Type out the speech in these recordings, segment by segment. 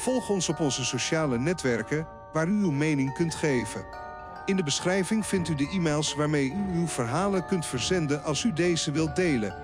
Volg ons op onze sociale netwerken waar u uw mening kunt geven. In de beschrijving vindt u de e-mails waarmee u uw verhalen kunt verzenden als u deze wilt delen.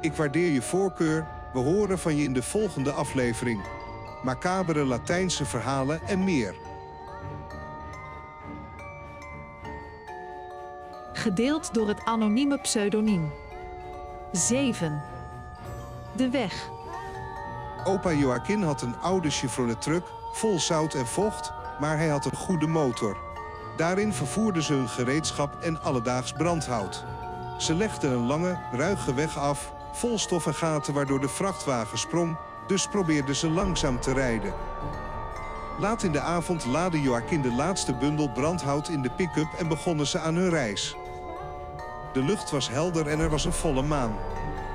Ik waardeer je voorkeur. We horen van je in de volgende aflevering. Macabere Latijnse verhalen en meer. Gedeeld door het anonieme pseudoniem. 7. De weg. Opa Joaquin had een oude Chevrolet truck vol zout en vocht, maar hij had een goede motor. Daarin vervoerden ze hun gereedschap en alledaags brandhout. Ze legden een lange, ruige weg af, vol stof en gaten waardoor de vrachtwagen sprong, dus probeerden ze langzaam te rijden. Laat in de avond laadde Joaquin de laatste bundel brandhout in de pick-up en begonnen ze aan hun reis. De lucht was helder en er was een volle maan.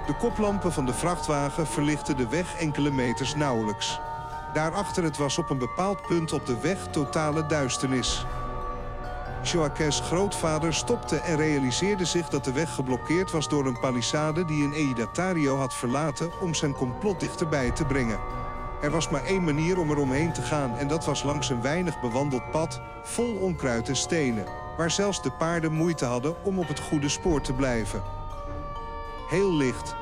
De koplampen van de vrachtwagen verlichten de weg enkele meters nauwelijks. Daarachter het was op een bepaald punt op de weg totale duisternis. Joaquins grootvader stopte en realiseerde zich dat de weg geblokkeerd was door een palissade die een Eidatario had verlaten om zijn complot dichterbij te brengen. Er was maar één manier om er omheen te gaan en dat was langs een weinig bewandeld pad vol onkruid en stenen, waar zelfs de paarden moeite hadden om op het goede spoor te blijven. Heel licht.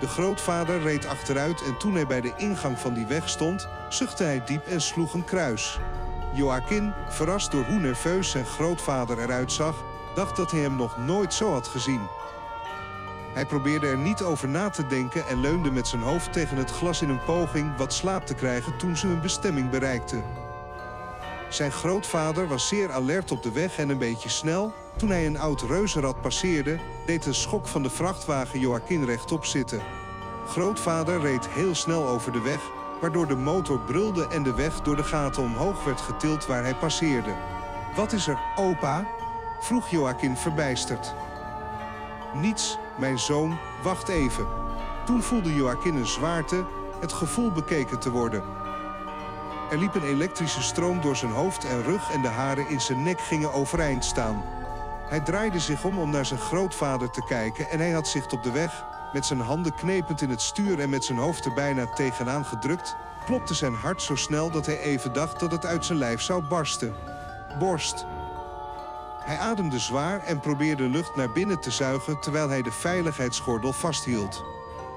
De grootvader reed achteruit en toen hij bij de ingang van die weg stond, zuchtte hij diep en sloeg een kruis. Joaquin, verrast door hoe nerveus zijn grootvader eruit zag, dacht dat hij hem nog nooit zo had gezien. Hij probeerde er niet over na te denken en leunde met zijn hoofd tegen het glas in een poging wat slaap te krijgen toen ze hun bestemming bereikten. Zijn grootvader was zeer alert op de weg en een beetje snel. Toen hij een oud reuzenrad passeerde, deed een schok van de vrachtwagen Joaquin rechtop zitten. Grootvader reed heel snel over de weg, waardoor de motor brulde en de weg door de gaten omhoog werd getild waar hij passeerde. Wat is er, opa? vroeg Joaquin verbijsterd. Niets, mijn zoon, wacht even. Toen voelde Joaquin een zwaarte, het gevoel bekeken te worden. Er liep een elektrische stroom door zijn hoofd en rug en de haren in zijn nek gingen overeind staan. Hij draaide zich om om naar zijn grootvader te kijken en hij had zich op de weg, met zijn handen knepend in het stuur en met zijn hoofd er bijna tegenaan gedrukt, klopte zijn hart zo snel dat hij even dacht dat het uit zijn lijf zou barsten. Borst. Hij ademde zwaar en probeerde lucht naar binnen te zuigen terwijl hij de veiligheidsgordel vasthield.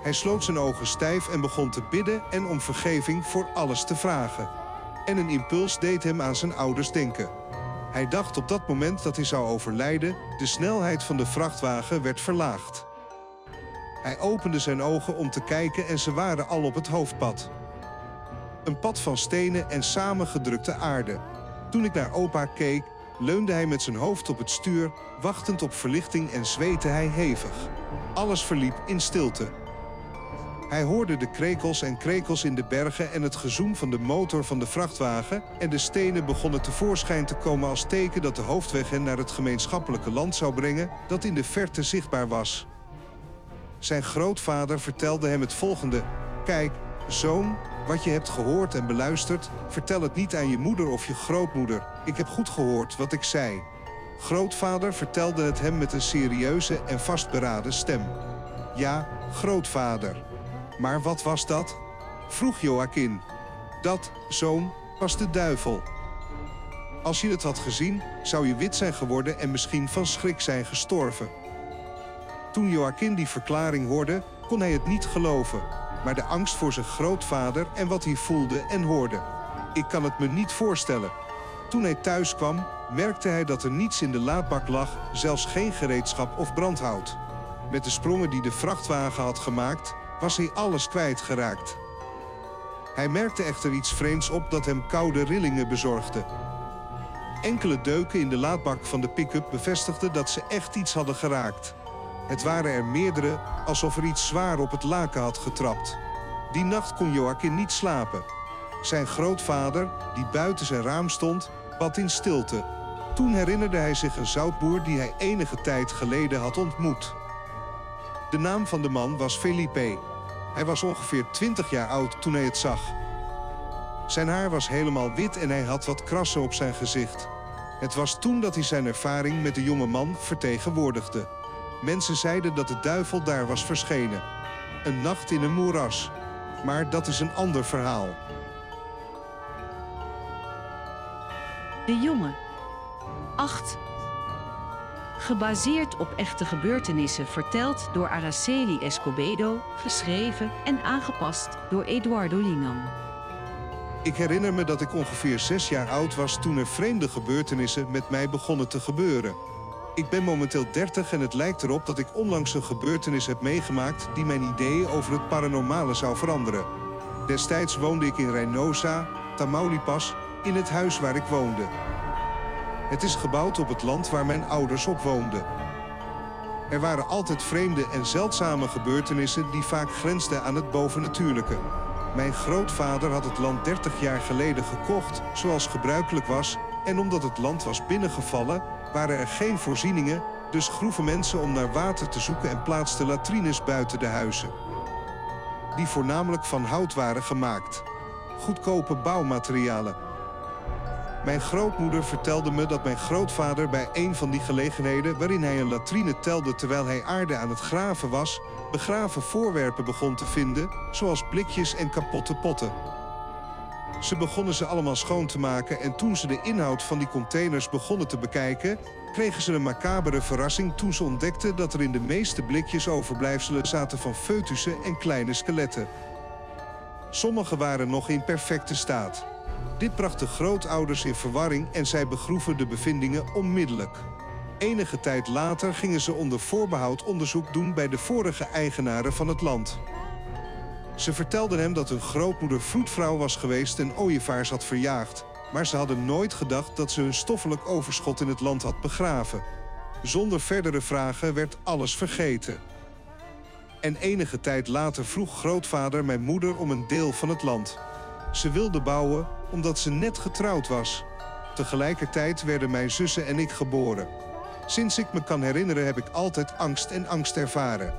Hij sloot zijn ogen stijf en begon te bidden en om vergeving voor alles te vragen. En een impuls deed hem aan zijn ouders denken. Hij dacht op dat moment dat hij zou overlijden, de snelheid van de vrachtwagen werd verlaagd. Hij opende zijn ogen om te kijken en ze waren al op het hoofdpad. Een pad van stenen en samengedrukte aarde. Toen ik naar opa keek, leunde hij met zijn hoofd op het stuur, wachtend op verlichting en zweette hij hevig. Alles verliep in stilte. Hij hoorde de krekels en krekels in de bergen en het gezoem van de motor van de vrachtwagen en de stenen begonnen tevoorschijn te komen als teken dat de hoofdweg hen naar het gemeenschappelijke land zou brengen dat in de verte zichtbaar was. Zijn grootvader vertelde hem het volgende: Kijk, zoon, wat je hebt gehoord en beluisterd, vertel het niet aan je moeder of je grootmoeder. Ik heb goed gehoord wat ik zei. Grootvader vertelde het hem met een serieuze en vastberaden stem. Ja, grootvader. Maar wat was dat? vroeg Joaquin. Dat, zoon, was de duivel. Als je het had gezien, zou je wit zijn geworden en misschien van schrik zijn gestorven. Toen Joaquin die verklaring hoorde, kon hij het niet geloven, maar de angst voor zijn grootvader en wat hij voelde en hoorde. Ik kan het me niet voorstellen. Toen hij thuis kwam, merkte hij dat er niets in de laadbak lag, zelfs geen gereedschap of brandhout. Met de sprongen die de vrachtwagen had gemaakt, was hij alles kwijtgeraakt. Hij merkte echter iets vreemds op dat hem koude rillingen bezorgde. Enkele deuken in de laadbak van de pick-up bevestigden dat ze echt iets hadden geraakt. Het waren er meerdere, alsof er iets zwaar op het laken had getrapt. Die nacht kon Joaquin niet slapen. Zijn grootvader, die buiten zijn raam stond, bad in stilte. Toen herinnerde hij zich een zoutboer die hij enige tijd geleden had ontmoet. De naam van de man was Felipe. Hij was ongeveer 20 jaar oud toen hij het zag. Zijn haar was helemaal wit en hij had wat krassen op zijn gezicht. Het was toen dat hij zijn ervaring met de jonge man vertegenwoordigde. Mensen zeiden dat de duivel daar was verschenen. Een nacht in een moeras. Maar dat is een ander verhaal. De jongen. 8 Gebaseerd op echte gebeurtenissen verteld door Araceli Escobedo, geschreven en aangepast door Eduardo Linan. Ik herinner me dat ik ongeveer zes jaar oud was toen er vreemde gebeurtenissen met mij begonnen te gebeuren. Ik ben momenteel 30 en het lijkt erop dat ik onlangs een gebeurtenis heb meegemaakt die mijn ideeën over het paranormale zou veranderen. Destijds woonde ik in Reynosa, Tamaulipas, in het huis waar ik woonde. Het is gebouwd op het land waar mijn ouders op woonden. Er waren altijd vreemde en zeldzame gebeurtenissen die vaak grensden aan het bovennatuurlijke. Mijn grootvader had het land 30 jaar geleden gekocht, zoals gebruikelijk was, en omdat het land was binnengevallen, waren er geen voorzieningen, dus groeven mensen om naar water te zoeken en plaatsten latrines buiten de huizen. Die voornamelijk van hout waren gemaakt. Goedkope bouwmaterialen. Mijn grootmoeder vertelde me dat mijn grootvader bij een van die gelegenheden waarin hij een latrine telde terwijl hij aarde aan het graven was, begraven voorwerpen begon te vinden, zoals blikjes en kapotte potten. Ze begonnen ze allemaal schoon te maken en toen ze de inhoud van die containers begonnen te bekijken, kregen ze een macabere verrassing toen ze ontdekten dat er in de meeste blikjes overblijfselen zaten van foetussen en kleine skeletten. Sommige waren nog in perfecte staat. Dit bracht de grootouders in verwarring en zij begroeven de bevindingen onmiddellijk. Enige tijd later gingen ze onder voorbehoud onderzoek doen bij de vorige eigenaren van het land. Ze vertelden hem dat hun grootmoeder vroedvrouw was geweest en ooievaars had verjaagd, maar ze hadden nooit gedacht dat ze hun stoffelijk overschot in het land had begraven. Zonder verdere vragen werd alles vergeten. En enige tijd later vroeg grootvader mijn moeder om een deel van het land. Ze wilde bouwen omdat ze net getrouwd was. Tegelijkertijd werden mijn zussen en ik geboren. Sinds ik me kan herinneren heb ik altijd angst en angst ervaren.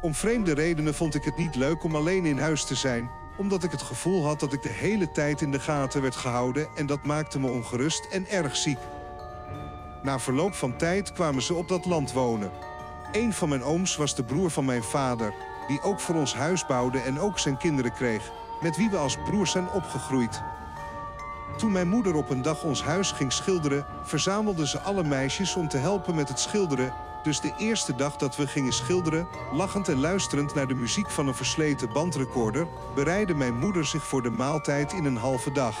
Om vreemde redenen vond ik het niet leuk om alleen in huis te zijn, omdat ik het gevoel had dat ik de hele tijd in de gaten werd gehouden en dat maakte me ongerust en erg ziek. Na verloop van tijd kwamen ze op dat land wonen. Een van mijn ooms was de broer van mijn vader, die ook voor ons huis bouwde en ook zijn kinderen kreeg, met wie we als broers zijn opgegroeid. Toen mijn moeder op een dag ons huis ging schilderen, verzamelde ze alle meisjes om te helpen met het schilderen. Dus de eerste dag dat we gingen schilderen, lachend en luisterend naar de muziek van een versleten bandrecorder, bereidde mijn moeder zich voor de maaltijd in een halve dag.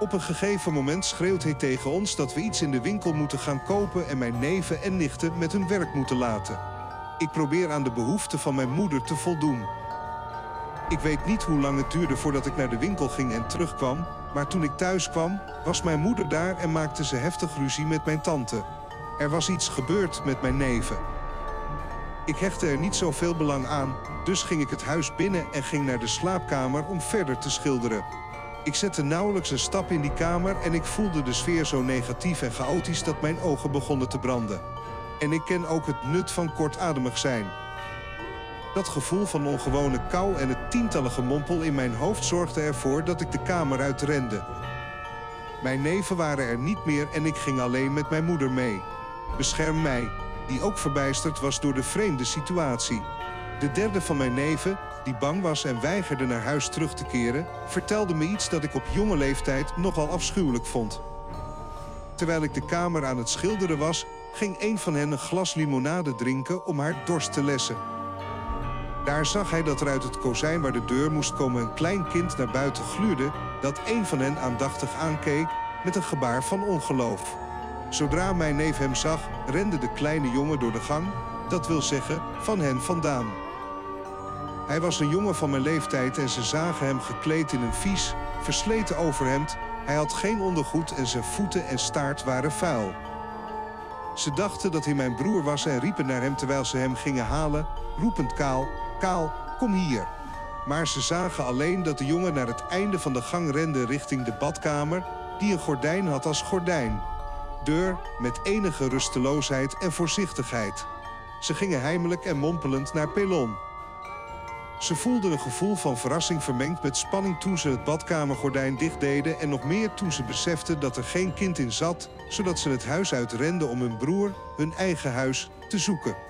Op een gegeven moment schreeuwt hij tegen ons dat we iets in de winkel moeten gaan kopen en mijn neven en nichten met hun werk moeten laten. Ik probeer aan de behoeften van mijn moeder te voldoen. Ik weet niet hoe lang het duurde voordat ik naar de winkel ging en terugkwam, maar toen ik thuis kwam, was mijn moeder daar en maakte ze heftig ruzie met mijn tante. Er was iets gebeurd met mijn neven. Ik hechtte er niet zoveel belang aan, dus ging ik het huis binnen en ging naar de slaapkamer om verder te schilderen. Ik zette nauwelijks een stap in die kamer en ik voelde de sfeer zo negatief en chaotisch dat mijn ogen begonnen te branden. En ik ken ook het nut van kortademig zijn. Dat gevoel van ongewone kou en het tientallen gemompel in mijn hoofd zorgde ervoor dat ik de kamer uitrende. Mijn neven waren er niet meer en ik ging alleen met mijn moeder mee. Bescherm mij, die ook verbijsterd was door de vreemde situatie. De derde van mijn neven, die bang was en weigerde naar huis terug te keren, vertelde me iets dat ik op jonge leeftijd nogal afschuwelijk vond. Terwijl ik de kamer aan het schilderen was, ging een van hen een glas limonade drinken om haar dorst te lessen. Daar zag hij dat er uit het kozijn waar de deur moest komen een klein kind naar buiten gluurde, dat een van hen aandachtig aankeek met een gebaar van ongeloof. Zodra mijn neef hem zag, rende de kleine jongen door de gang, dat wil zeggen, van hen vandaan. Hij was een jongen van mijn leeftijd en ze zagen hem gekleed in een vies, versleten overhemd. Hij had geen ondergoed en zijn voeten en staart waren vuil. Ze dachten dat hij mijn broer was en riepen naar hem terwijl ze hem gingen halen, roepend kaal: Kaal, kom hier. Maar ze zagen alleen dat de jongen naar het einde van de gang rende richting de badkamer, die een gordijn had als gordijn. Deur met enige rusteloosheid en voorzichtigheid. Ze gingen heimelijk en mompelend naar Pelon. Ze voelden een gevoel van verrassing vermengd met spanning toen ze het badkamergordijn dichtdeden en nog meer toen ze beseften dat er geen kind in zat, zodat ze het huis uitrenden om hun broer, hun eigen huis, te zoeken.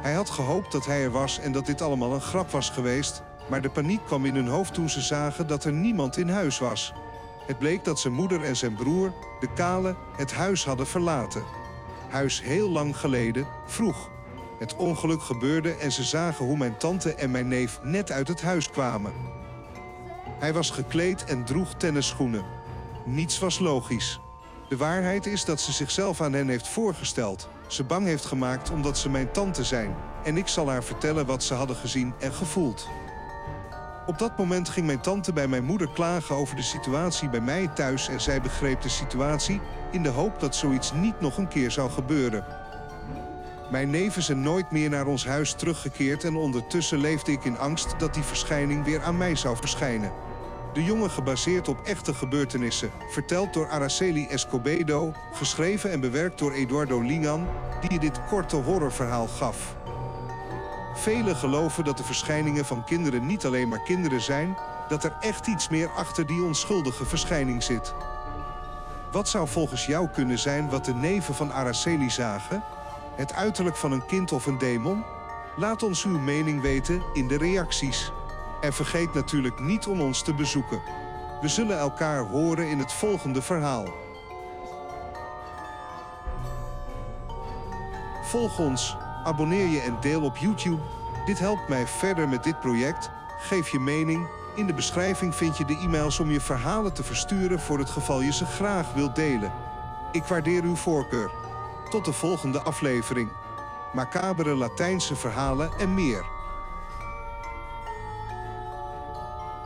Hij had gehoopt dat hij er was en dat dit allemaal een grap was geweest, maar de paniek kwam in hun hoofd toen ze zagen dat er niemand in huis was. Het bleek dat zijn moeder en zijn broer, de kale, het huis hadden verlaten. Huis heel lang geleden, vroeg. Het ongeluk gebeurde en ze zagen hoe mijn tante en mijn neef net uit het huis kwamen. Hij was gekleed en droeg tennisschoenen. Niets was logisch. De waarheid is dat ze zichzelf aan hen heeft voorgesteld. Ze bang heeft gemaakt omdat ze mijn tante zijn. En ik zal haar vertellen wat ze hadden gezien en gevoeld. Op dat moment ging mijn tante bij mijn moeder klagen over de situatie bij mij thuis en zij begreep de situatie in de hoop dat zoiets niet nog een keer zou gebeuren. Mijn neven zijn nooit meer naar ons huis teruggekeerd en ondertussen leefde ik in angst dat die verschijning weer aan mij zou verschijnen. De jongen gebaseerd op echte gebeurtenissen, verteld door Araceli Escobedo, geschreven en bewerkt door Eduardo Lingan, die dit korte horrorverhaal gaf. Velen geloven dat de verschijningen van kinderen niet alleen maar kinderen zijn, dat er echt iets meer achter die onschuldige verschijning zit. Wat zou volgens jou kunnen zijn wat de neven van Araceli zagen? Het uiterlijk van een kind of een demon? Laat ons uw mening weten in de reacties. En vergeet natuurlijk niet om ons te bezoeken. We zullen elkaar horen in het volgende verhaal. Volg ons, abonneer je en deel op YouTube. Dit helpt mij verder met dit project. Geef je mening. In de beschrijving vind je de e-mails om je verhalen te versturen voor het geval je ze graag wilt delen. Ik waardeer uw voorkeur. Tot de volgende aflevering. Macabere Latijnse verhalen en meer.